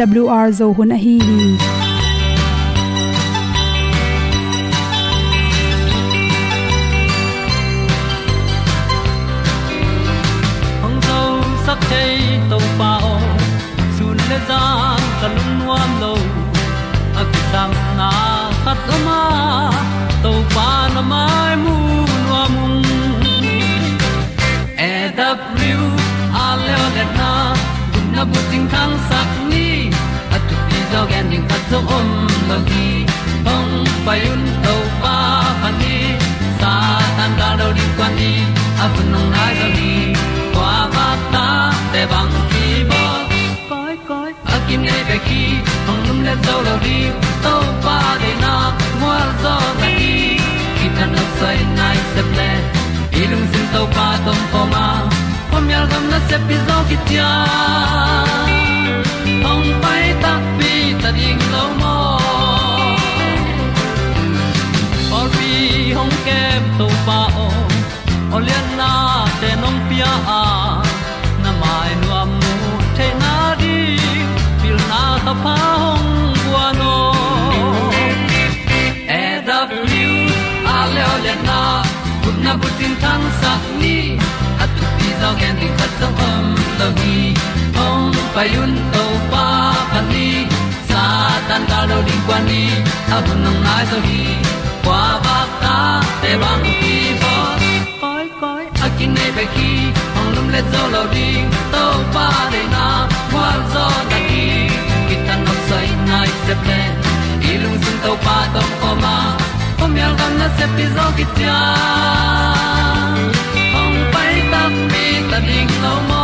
awr zo hun a hi hi. Hong zo sak chei to pao sun le za kan nuam lo a ki sam na khat o ma to pa na mai mu nuam e da a le le na gun na bu ting kan sak gen ding khat zo om lo gi hong pai un to pa pa ni. Sa tan da do di kwan ni a bu nong nai zo ni kwa ba ta te bang ki bo koi koi a kim nei be ki hong lum le zo lo di to pa de na mo zo ta ni ki tan no sai nai se ple ilung sin to pa tom ko ma. Pom yal gam na se pi zo ki hong pai ta pi ta ding lo mo or bi hong kem to pa o olian na te nong pia. A na mai nu am mu te na di pil na ta pa hong bua no e da blue a le olian na kun na bu tin tan sa ni. At tu pi zo gen di khat zo om lo gi payun to pa pan ni sa tan ga lo ding kwa ni a bu nang mai so hi kwa ba ta te bang ki bo koi koi a kin nei pe ki ong lum le zo lo ding to pa de na kwa zo ta ki ki tan nok sai nai se pe i lung sun to pa tom ko ma. Pom yal gam na se pi zo ki tia ong pai ta mi ta ding lo mo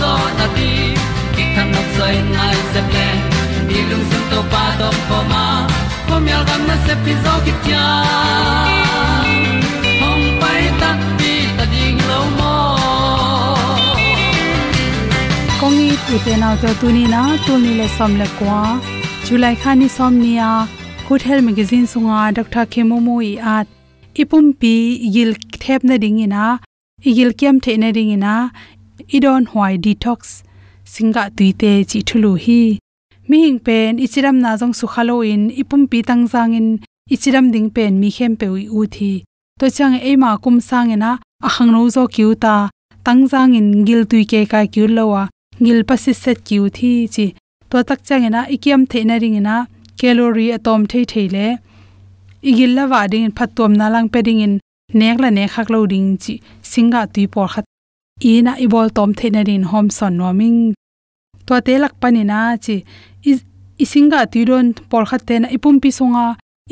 zo na di ki kan nok sai nai se ple ni lung sun to pa do ko ma. Ko mi al gam na se pi zo ki tia hong pai ta pi ta ding lo mo kongi ute naw te tuni na tu ni le som le kwa july khani som nia good health magazine sunga dr kemomo i at ipum pi igil thep na ding ina igil kem the na ding ina idon hwai detox. Singa tuite chi thulu hi. Mi hing pen, ichiram na jong su khalo in, ipum pi tang jang in, ichiram ding pen mi khem pe ui u thi. To chang e ma kum sang ena ahang no zo kyu ta. Tang jang in gil tui ke ka kiu lowa gil pasi set kyu thi chi. To tak chang ena, ikiam the na ring ena, calorie atom thei thei le. Igil la wa ding phatom na lang pe ding in, nek la ne khak lo ding chi. Singa tui por kha ina ibol tom thena rin hom son noming to te lak pani na chi isinga tiron por khat te na ipum pi songa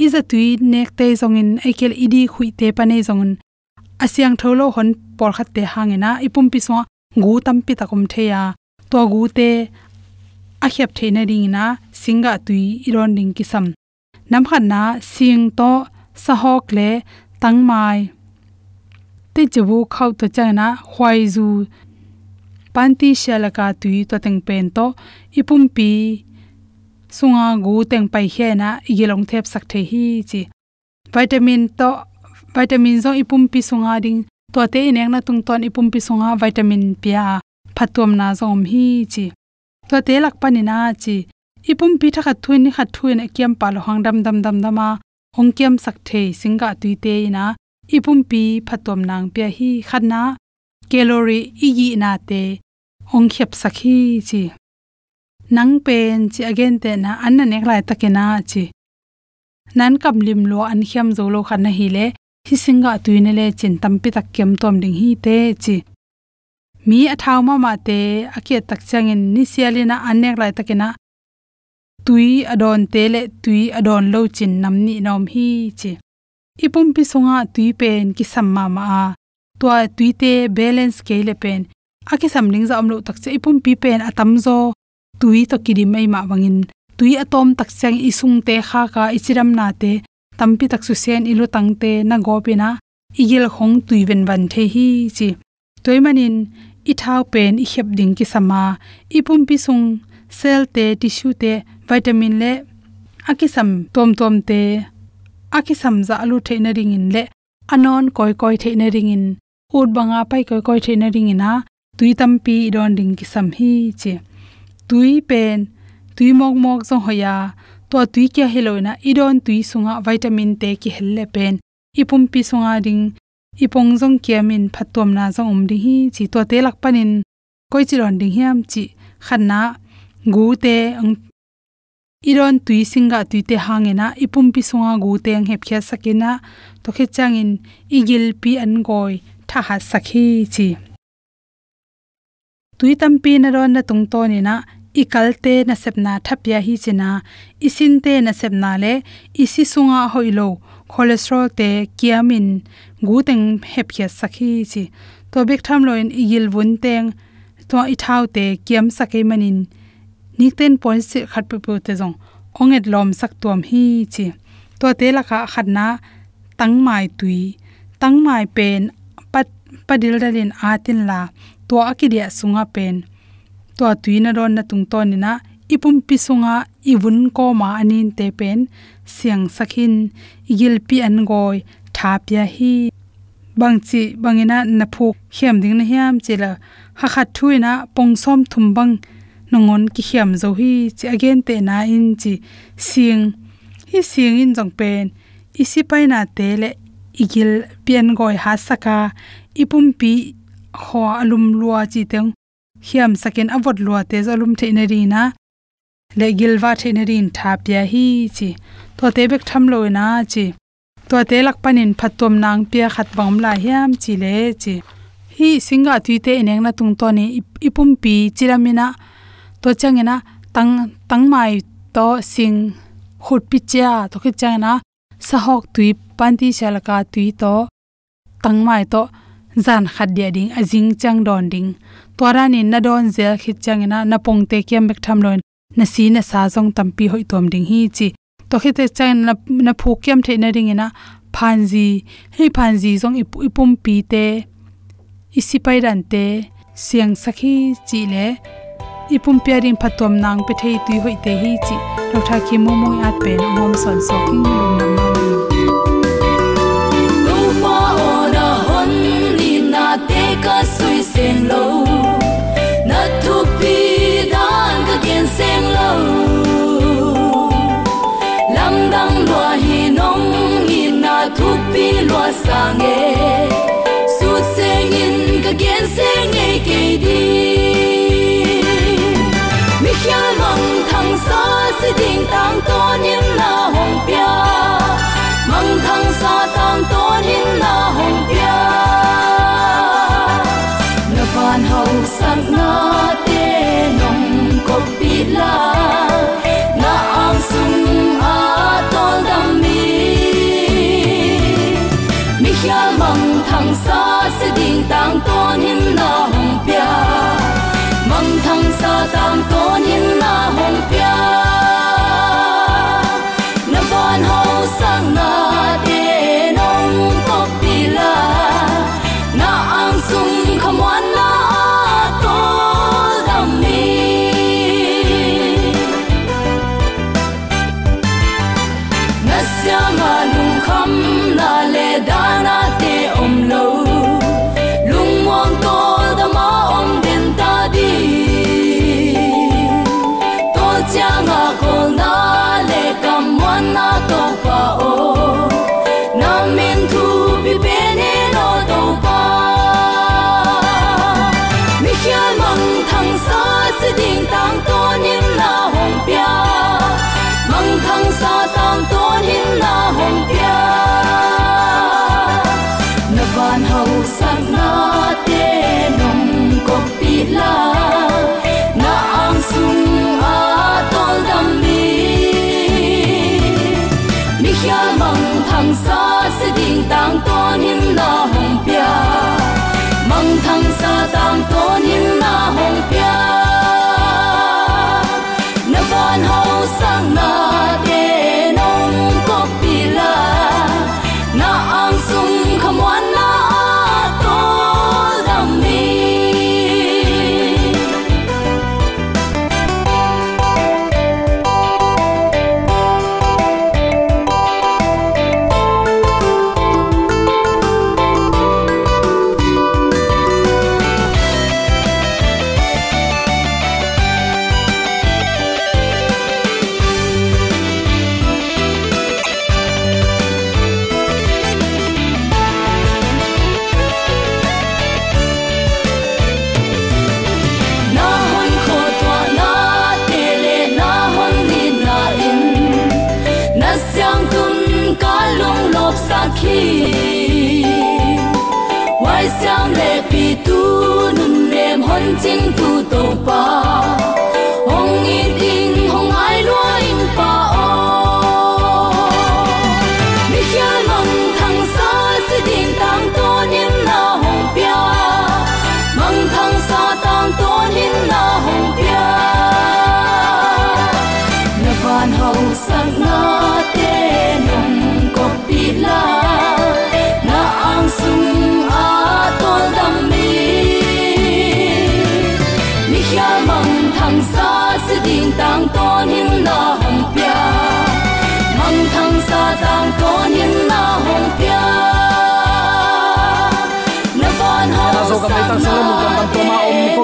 iza tui nek te zongin aikel idi khui te pane zongun. Asyang tholo hon por khat te hangena ipum pi songa gu tam pi takom theya. To gu te a khep theina ring na singa tui iron ding kisam. Nam khan na sing to sahok le tangmai te chebu khau to chana khwai zu, panti shalaka tui to teng pen to, ipum pi, sunga gu teng pai he na, yelong thep sak the hi chi. Vitamin to, vitamin zo ipum pi sunga ding, to te ineng na tung ton ipum pi sunga vitamin pia, phatom na zom hi chi. To te lak panina chi. Ipum pi thakha thuin ni khat thuin kiam pa lo hang dam dam dam dama ong kiam sak the singa tuite ina ipum pi phatom nang pya hi khanna calorie igi na te ong khep sakhi chi nang pen chi again te na an na nek lai takena chi nan kam lim lo an khiam zo lo khan na hi le hi singa tuine le chin tampi tak kem tom ding hi te chi mi athaw ma ma te akia tak changin ni sialina nek lai takena tui adon te le tui adon lo chin nam ni nom hi chi ipum pi songa tui pen ki samma ma a to tui te balance ke le pen aki samling za omlo tak che ipum pi pen atam zo tui to kidi mai ma wangin tui atom tak chang isung te kha ka ichiram na te tampi tak su sen ilu tangte na gopina igil khong tui ven van the hi chi toimanin i thau pen i khep ding ki sama ipum pi sung cell te tissue te vitamin le. Akisam tom tom te aki samza alu theina ringin le, anon koi koi theina ringin ut banga pai koi koi theina ring ina, tui tampi don ding ki sam hi che. Tui pen, tui mok mok zo hoya to tui kya heloina idon tui sunga vitamin te ki helle pen. Ipum pi sunga ding ipong jong kiamin phatom na jong um ding hi chi to te lak panin, koi chi ron ding hiam chi khanna gu te ang iron tui singa tui te hangena, ipum pi sunga gu teng hep khya sakena, to khe changin igil pi an goi, tha ha sakhi chi. Tui tam pi na ron na tung to ni na ikalte na sepna thapya hi china isin te na sepna le, isi sunga hoilo cholesterol te kiamin gu teng hep khya sakhi chi. To bek tham loin igil bun teng to i thau te kiam sakai manin nikten point se khat pu pu te jong onget lom sak tuam hi chi. To te la kha khatna tang mai tui. Tang mai pen, pat, padil dalin atin la. To akidia sunga pen. To tuina ron na tung to ni na. Ipum pi sunga iwun ko ma anin te pen. Siang sakhin, igil pi an goi thapya hi. Hi bangchi bangina na phuk. Hiam ding na hiam chela ha khat thuina pongsom thum bang nongon ki hiam zo hi chi again te na in chi sing hi sing in jong pen. Isi pai na te le igil pian goi ha saka. Ipum pi ho alum lua chi teng. Hiam saken avot lua te zalum the na ri na. Le gilwa the na rin tha pya hi chi. To te bek tham lo na chi. To te lak panin phatom nang pia khat bang la hiam chi le chi. Hi singa tuite eneng na tung to ni ipum pi chiramina to changena tang tang mai to sing khut pi cha to khi changena sahok tui panti shalaka tui to tang mai to zan khat dia ding ajing chang don ding tora ni na don zel khit changena na pong te kem bek tham loin na si na sa jong tampi hoi tom ding hi chi to khi te chang na na phu kem the na ring ina phanji hei phanji jong ipum pi te isipai ran te siang sakhi chi le ipum piaring phatom nang pe thei tui hoi te hi chi. Lo tha ki mo mo at pen ngom son so king lum nam ma lu pa ona hon ni na te ka sui sen lo. Na tu pi dan ka gen sen lo. Lam dang lo hi nong ni na tu pi lo sang e su sen in ka gen sen e ke di. Sa si tăng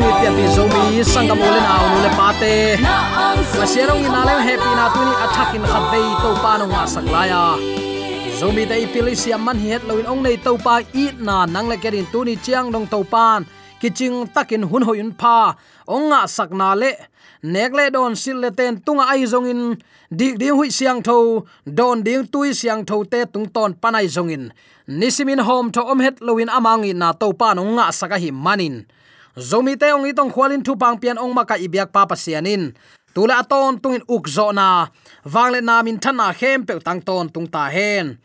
ma om kong i pia pi zo mi, sang kam ole na nu le pate na ang ma serong ina le happy na tu ni attack in khat vei to pa no nga sak la ya à. zo mi dai pilisia man het loin ong nei to pa i na, nang le kerin tu ni chiang dong to pan kiching takin hun hoyun pa. Ong nga sak na le nek le don sil le ten tunga ai zong in. Dik ding hui siang tho don ding tui siang tho te tung ton panai zong in. Nisimin hom tho om het loin amang in na to pa no nga saka hi manin zomi te ong itong khwalin thu pang pian ong maka ibyak pa pasianin. Tula aton tungin ukzo na. Wangle na min thana khem pe tang ton tung ta hen.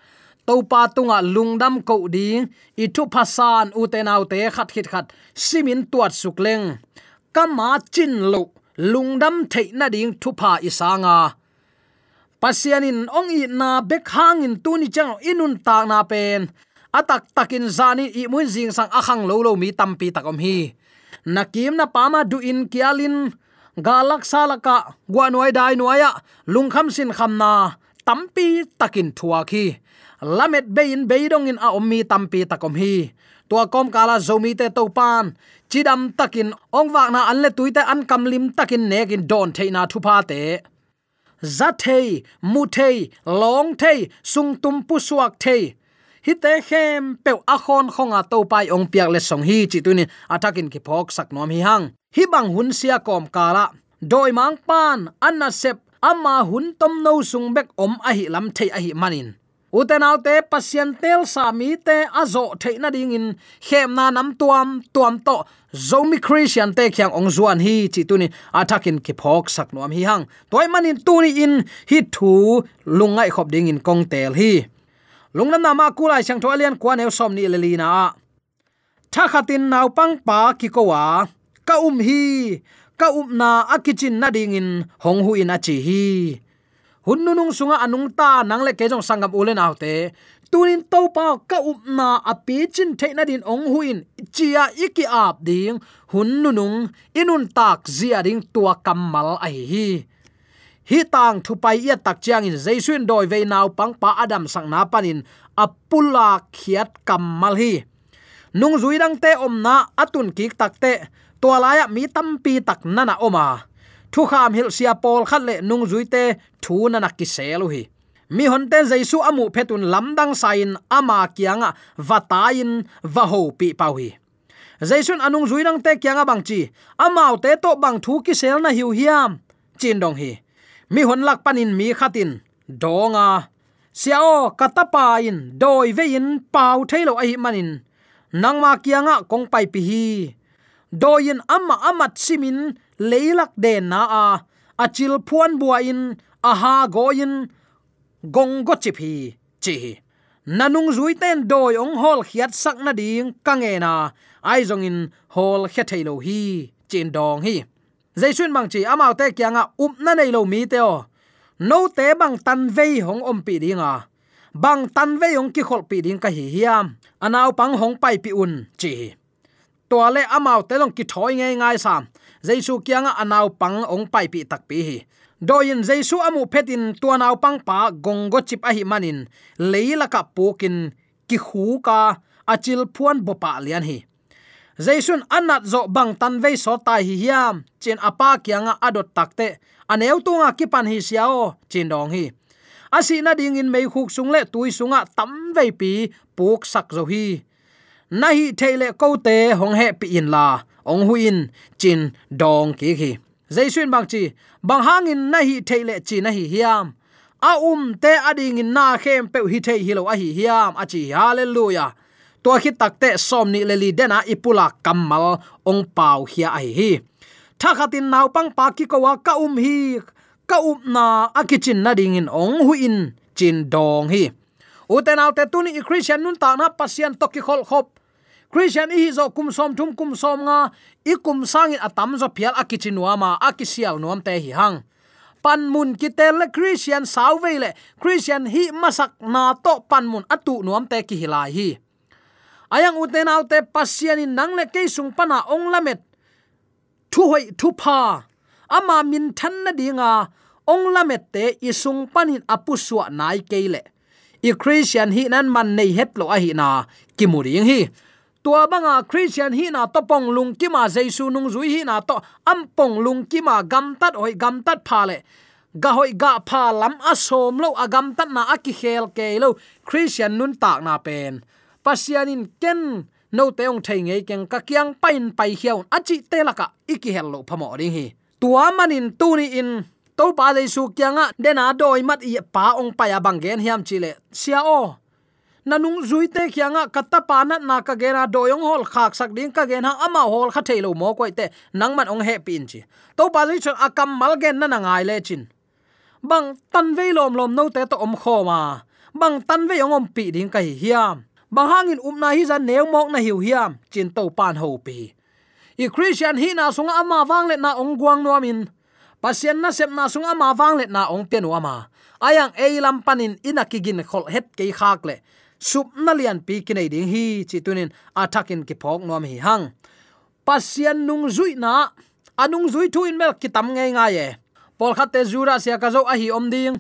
Topa tunga lungdam ko ding i thu phasan uten autte khat khit khat simin tuat sukleng. Kama chin lo, lungdam theina ding thu pha isanga. Pasianin ong i na bek hangin tuni chang inun ta na pen. Atak takin zani i mun jing sang akhang lo lo mi tampi takom hi nakim na pama du in kialin galak salaka guanoi dai noya lungkham sin khamna tampi takin thua khi. Lamet bein beidong in a ommi tampi takom hi. Tua kom kala zomi te to pan chidam takin ongwak na anle tuite an kamlim takin nekin don theina thupa te. Zathei muthei long thei, sung tum pu suak thei hi te khem pe a khon khonga to pai ong piak le song hi chi tunin atakin ki phok sak nom hi hang. Hi bang hun sia kom kala. Doi mang pan, anna sep ama hun tom no sung bek om a hi lam thei a hi manin. Utenaw te pasien tel sa mi te azo theina ding in. Khem na nam tuam tuam to. Zomi christian te khyang ong zuan hi chi tuni atakin ki phok sak nom hi hang. Toy manin tuni in. Hi thu, lungai khop ding in kong tel hi lungnam na ma kulai chang tho alian kwa new som ni lelina tha khatin naw pang pa ki ko wa. Ka um hi, ka um na akichin na ding in hong hu in achi hi. Hunnunung sunga anung ta nang le ke jong sangam ulen autte tunin to pa ka um na api chin theina din ong huin chia iki ap ding. Hunnunung inun tak zia ding tua kamal ai hi hi tang thu pai ya tak chiang in jaisun doi ve naw pang pa adam sang na panin apula khiat kamal hi. Nung zui dang te om na atun kik tak te to laya mi tampi tak nana oma. Thu kham hil sia pol khat le nung zui te thu na ki selu hi. Mi hon te jaisu amu phetun lamdang sain ama kianga vatain va ho pi pau hi. Jaisun anung zui dang te kianga bang chi, amau te to bang thu ki sel na hiu hiam, chin dong hi mi hon lak panin mi khatin. Donga siao katapa in. Doi vein pau thailo ai manin nangma kianga kong pai pi hi. Doin amma amat simin leilak de na a. Achil phuan bua in, aha goin gong chipi chi chi nanung zui ten doi ong hol khiat sak na ding kange na. Ai zong in, hol khe thailo hi. Chin dong hi jaisun bang chi amau te kyanga up um na nei lo mi te o. No te bang tan vei hong om pi dinga bang tan vei ong ki khol pi ding ka hi hiam. Anau pang hong pai pi un, chi. To le amau te long ki thoi ngai ngai sam jaisu kyanga anau pang ong pai pi tak pi hi. Doin jaisu amu phetin tuanau pang pa gongo chip a hi manin. Leila ka pokin ki khu ka achil phuan bopa lian hi jaisun anat zo bang tan ve so tai hi hiam. Chin apa kyanga adot takte aneu tunga ki kipan hi siao chin dong hi. Asi na ding in mei khuk sung le tui sunga tam ve pi puk sak zo hi. Na hi theile ko te hong he pi in la. Ong huin chin dong ki hi. Jaisun bang chi. Bang in na hi theile chi na hi hiam. A um te ading in na khem pe hi thei hi lo a hi hiam. A chi, hallelujah tua khi takte som ni lê li dena ipula kamal ong pau hia ai hi. Tha khatin naw pang pa ki ko wa ka um hi, ka um na akichin na ding in ong hu in chin dong hi. Uten te tuni i christian nun ta na pasian to ki khol khop. Christian hi zo kum som thum kum som nga, i kum sangin atam zo phial akichin wa ma akisial nuam te hi hang. Pan mun ki tel le christian sauve le, christian hi masak na to pan mun atu nuam te ki hilai hi ayang uten autte pasian in nang le ke sung pana ong lamet. Thu hoi thu pa ama min than na dinga, ong lamet te isung panin apu suwa nai keile. I christian hi nan man nei het lo a hi na, kimuring hi. Tua banga christian hi na to pong lung ki ma jaisu nung zui hi na to am pong lung ki ma gam tat hoi gam tat pha le. Ga hoi ga pha lam a som lo agam tat na aki khel ke lo christian nun tak na pen pasianin ken, no teong thei ngei keng ka kyang pain pai hiaun achi telaka iki hello phamo ring hi. Tua manin tu ni in, to pa dei su kyanga dena doi mat i pa ong pa ya bangen hiam chile sia o nanung zui te kyanga katta pa na na ka gena doyong hol khak sak ding ka gena ha ama hol kha thelo mo koi te nang man ong he pin chi. To pa dei chu akam mal gen na na ngai le chin. Bang tan ve lom lom no te to om kho ma. Bang tan ve ong om pi ding ka hi hiam bahangin umna hi zan neu mok na hiu hiam, chin to pan ho pi. I christian hi na sunga ama wang le na ong guang no min pasien na sep na sunga ama wang le na ong ten ama ayang e lam panin inakigin khol het ke khak le. Sup na lian pi kinai ding hi, chi tunin atakin ki phok nom hi hang. Pasien nung zui na anung zui thu in mel kitam ngai nga ye. Pol khate zura sia ka zo a hi om ding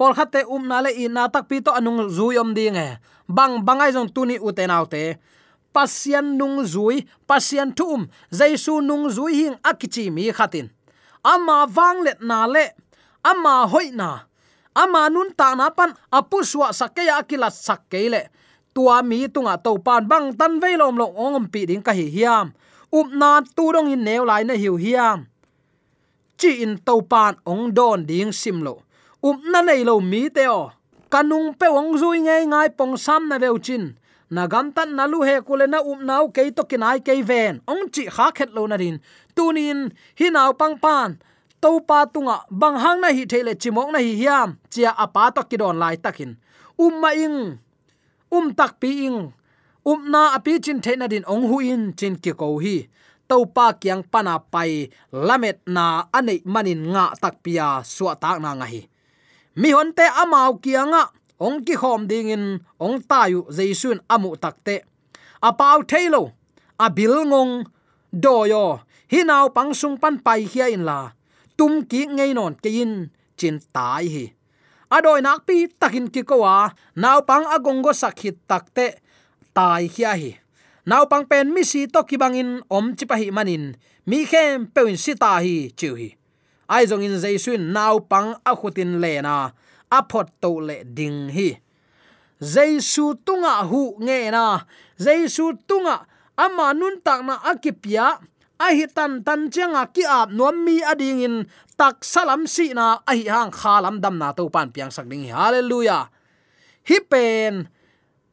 pol khate um na le i na tak pi to anung zui om ding e. Bang bangai jong tuni uten autte pasian nung zui, pasian thum um. jaisu nung zui hing akichi mi khatin. Ama wang let na le. Ama hoi na. Ama nun ta na pan apu suwa sakya akilat sakkele tua mi tunga to pan bang tan veilom lo ongom pi ding ka hi hiam. Up na tu dong in neu lai na hiu hiam. Chi in to pan ong don ding sim lo um na nei lo mi te o kanung pe wang zui ngai ngai pong sam na veu chin na gam tan na lu he kule na um nau ke to kinai ke ven ong chi kha khet lo na rin tunin hi nau pang pan to pa tunga bang hang na hi thele chimok na hi hiam chia apa to kidon lai takin umma ing um tak pi ing um na api chin the na din ong hu in chin ki ko hi to pa kyang pana pai lamet na ane manin nga tak pia suwa tak na nga hi mi hon te amau kianga, ong ki khom ding in, ong tayu jaisun amu takte apau thailo abil ngong doyo pang pangsung pan pai hia in la. Tum ki ngei non ke in, chin tai hi. Adoi nak pi takin ki ko wa naw pang agong go sakhit takte tai hia hi. Naw pang pen mi si to ki bangin om chi pa hi manin. Mi khem pewin si ta hi, chiu hi ai zong in jaisun naw pang a khutin le na, a phot to le ding hi. Jaisu tunga hu nge na jaisu tunga ama nun tak na akipya a hi tan tan changa ki ap nuam mi ading in tak salam si na, a hi hang khalam dam na to pan piang sak ding hallelujah. Hi pen,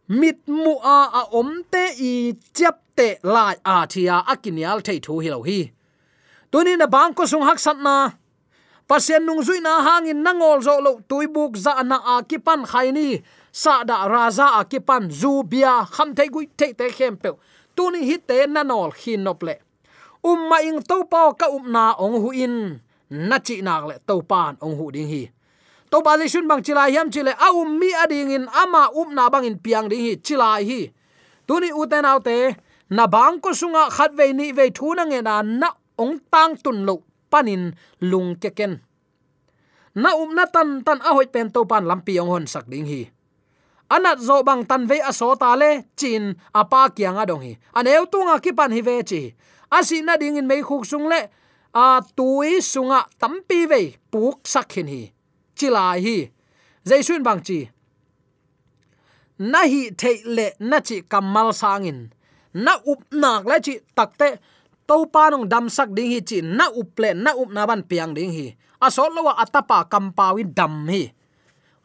mit mu a a om te i chep te lai a thia akinial thei thu hi lo hi. Tunin na bang ko sung hak sat na pasien nung zui na hangin nangol zo lo tuibuk za na a ki pan ni. Sa da raza a ki zu bia kham thei gui te te khem pe tuni hi te nanol khin nop le. Umma ing to pa ka umna ong hu in. Na chi nak le to pan ong hu ding hi. To ba shun bang chila hiam chile a um mi ading in ama um na bang in piang ding hi chila hi. Tuni uten autte na bang ko sunga khat ve ni ve thu na nge na na ong tang tun lo panin lung keken na um na tan tan a hoi pen to pan lampi ong hon sak ding hi. Anat zo bang tan ve a so ta le, chin apa kyang adong hi. Aneu tunga ki pan hi ve chi. Asi na ding in mei khuk sung le, a tui sunga tampi ve puk sakhin hi. Chilai hi. Jaisun bang chi. Na hi thei le na chi kamal sangin na up nak la chi takte to pa nong dam sak ding hi chi, na uple na up na ban piang ding hi. A so lo atapa kampawi dam hi.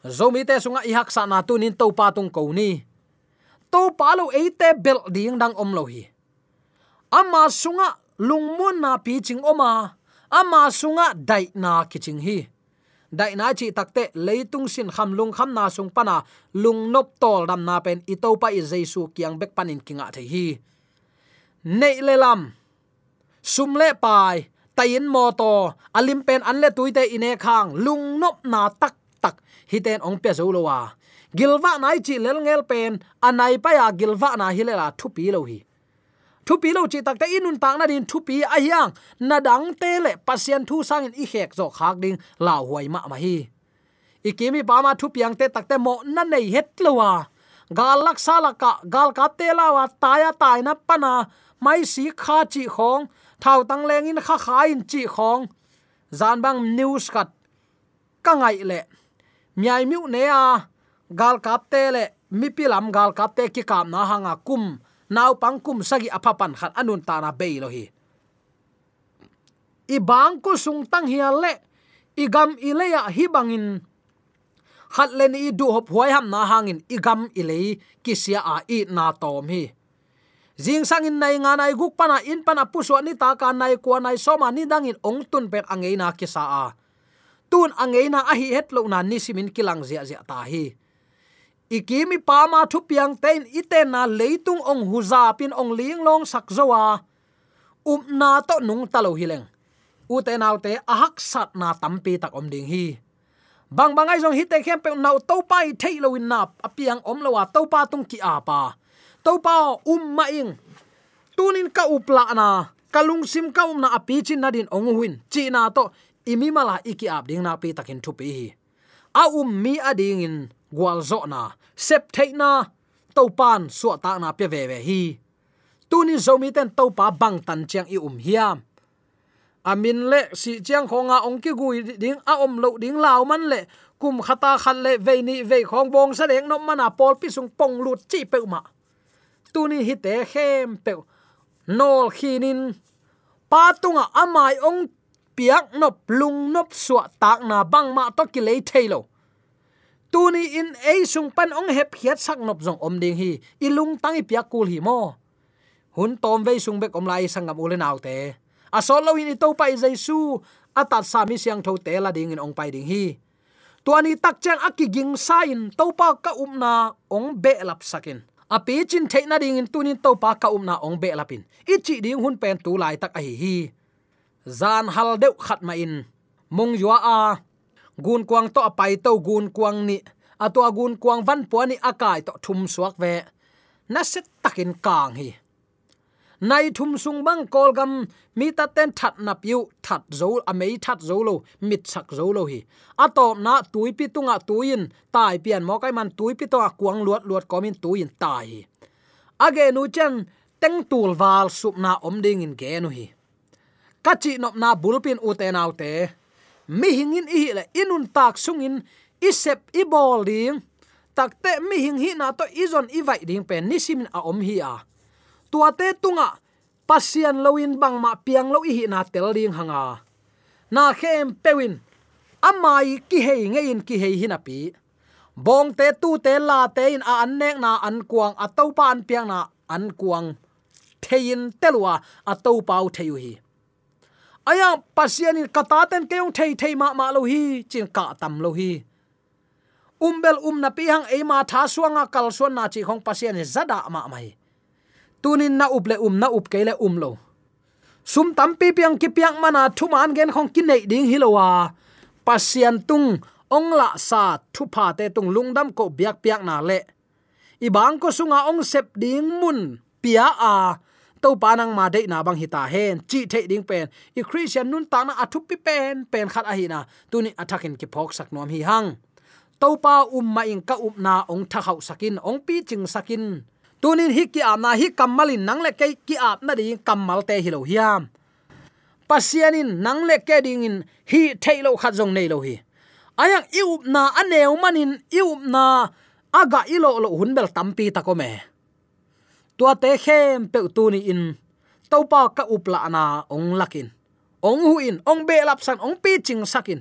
Zomi te sunga i hak sa na tu nin to pa tung ko ni. To pa lo e te bel ding dang om lo hi. Ama sunga lungmun na pi ching oma. Ama sunga dai na kiching hi. Dai na chi takte leitung sin kham lung kham na sung pana lung nop tol dam na pen itopa i jesu kyang bek panin kinga the hi. Nei lelam lam. Sum le pai tayin mo to alim pen an le tuite ine khang lung nop na tak tak hiten ong pe zo lo wa gilwa nai chi lel ngel pen anai pa ya gilwa na hi le la thu pi lo hi thu pi lo chi tak te inun tak na din thu pi a hiang na dang te le pasien thu sang in i hek zo khak ding la huai ma ma hi ikimi pa ma thu piang te tak te mo na nei het lowa gal lak sala ka gal ka te la wa ta ya tai na pana mai si kha chi khong thao tang leng in kha kha in chi khong. Zan bang news kat ka ngai le. Myai miu ne a gal kap te le. Mi pi lam gal kap te ki kam na hanga kum. Naw pangkum sagi apapan khat anun ta na be lo hi. I bang ko sung tang hi le. I gam i le ya hi bangin khat len i du hop huai ham na hangin. I gam i le ki sia a i na tom hi jing sang in nai nga nai guk pana in pana pu so ni ta ka nai ko nai so ma ni dang in ong tun pet angeina ki sa a. Tun angeina a hi het lo na ni simin kilang zia zia ta hi. Ikimi pama thu piang ten iten na leitung ong huza pin ong ling long sak zowa um na to nung talo hileng u te nau te ahak sat na tampi tak om ding hi. Bang bangai jong hi te khem pe nau to pai thei lo in nap apiang om lo wa to pa tung ki apa to pa um ma ing. Tunin ka upla na kalung sim ka um na api chin na din ong huin. Chi na to, imi mala iki ap ding na pi takin thu pi hi. A um mi ading in gwal zo na. Sep theina to pan su ta na pe ve ve hi. Tunin zomi ten to pa bang tan chiang i um hiam amin le, si chiang khonga ong ki gui ding a om lo ding lao man le. Kum khata khan le ve ni ve khong bong sa leng no mana pol pi sung pong lut chi pe ma tuni hi te khem pe nol khinin patunga amai ong piak nop, lung nop suwa tak na bang ma to ki le thailo tuni in ei sung pan ong hep hiat sak nop jong om ding hi. Ilung tangi piak kul hi mo. Hun tom ve sung bek om lai sangam ule naw te. A solo in to pai jaisu. Atat sami siang tho te la ding in ong pai ding hi. Tuani tak chen akiging sain topa ka umna ong be lap sakin api chin theina ding in tunin to pa ka umna ong be lapin. Ichi ding hun pen tu lai tak ai hi zan hal deu khat ma in. Mong yua a. Gun kwang to apai to gun kwang ni. Atwa gun kwang van puani akai to thum suak ve. Na set takin kang hi nai thum sung bang kol gam, mi ta ten that nap yu, that zo amei that zo lo, mit sak zo lo hi. Atop na tui pi tunga tuin tai pian mo kai man tui pi to kuang luat luat komin tuin tai age nu chen, teng tul wal sup na om ding in ge nu hi. Kachi nop na bulpin u te nau te. Mi hingin i le inun tak sungin isep ibol ding. Takte mi hing hi na to izon i vai ding pen nisim a om hi a tua te tunga. Pasian loin bang ma piang lo hi na tel ding hanga. Na khem pewin. Amai ki hei ngein ki hei hina pi bong te tu te la te in a an nek na an kuang a to pa an piang na an kuang thein telwa a to pau theyu hi. Aya, pasian in kata ten keong thei thei ma ma lo hi, chin ka tam lo hi. Umbel um na pi hang ema tha suanga kal suan na chi khong pasian e zada ma mai tunin na uple um na up kele um lo. Sum tam pi piang ki piang mana thu man gen khong ki nei ding hilowa pasian tung, ong la sa thu pha te tung lungdam ko biak piak na le. I bang ko sunga ong sep ding mun pia a. To panang ma de na bang hita hen, chi the ding pen. I christian nun ta na athu pi pen pen khat a hi na. Tuni athakin ki phok sak nom hi hang. Topa umma in ka upna ong tha khau sakin, ong pi ching sakin tunin hi ki amna hi kammalin nangle ke ki ap na ding kammal te hi lo hiam. Pasianin nangle ke ding in hi thailo khat jong nei lo hi. Ayang iup na aneu manin iup na aga ilo lo hunbel tampi takome tua te khem pe tuni in topa ka upla na ong lakin. Ong huin ong be lap san, ong pi ching sakin.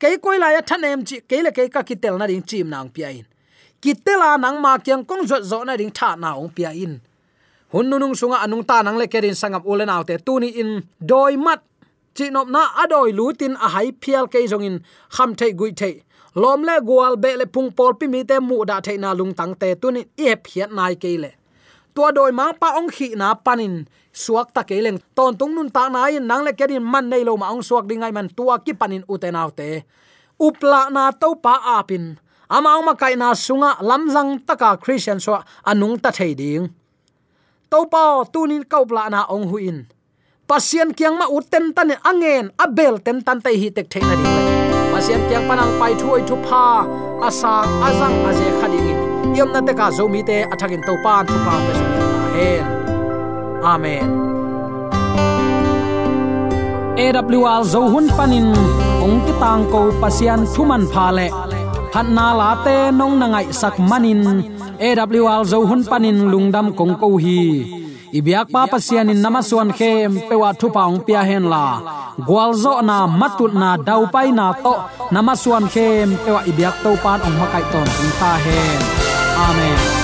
Ke koila ya thanem chi ke le ke ka kitel na ding chim nang piain in kitela nang ma kyang kong zo zo na ding tha na ong pia in. Hun nu nung sunga anung ta nang le kerin sangap ulen autte tuni in. Doi mat. Chi nop na adoi lutin a hai phial ke jong in. Kham thei gui thei. Lom le gwal be le pung pol pi mi te mu da thei na lung tang te tuni i hep hiat nai ke le. Tua doi ma pa ong khi na panin suak ta ke leng. Ton tung nun ta na in. Nang le kerin man nei lo ma ong suak dingai man tua ki panin u te upla na to pa apin ama ma kai na sunga lamjang taka christian so anung ta thei ding. To pa tunin kaupla na ong huin pasien kyang ma uten tan angen abel ten tan tai hi tek thei na ding. Pasien kyang panang pai thuai thu pha asang azang aje khading in. Yom na te ka zo mi te athakin to pan thu pa pe so hen. Amen. AWR zo hun panin, ong ki tang ko pasian thuman pha le. Hát na la te nong na ngai sak manin. AWR zo hun panin lungdam kong ko hi. Ibyak pa pasian in namaswan khem pewa thu paung pia hen la. Gwalzo na matut na dau pai na to namaswan khem pewa ibyak to pan ong makai ton ta hen. Amen.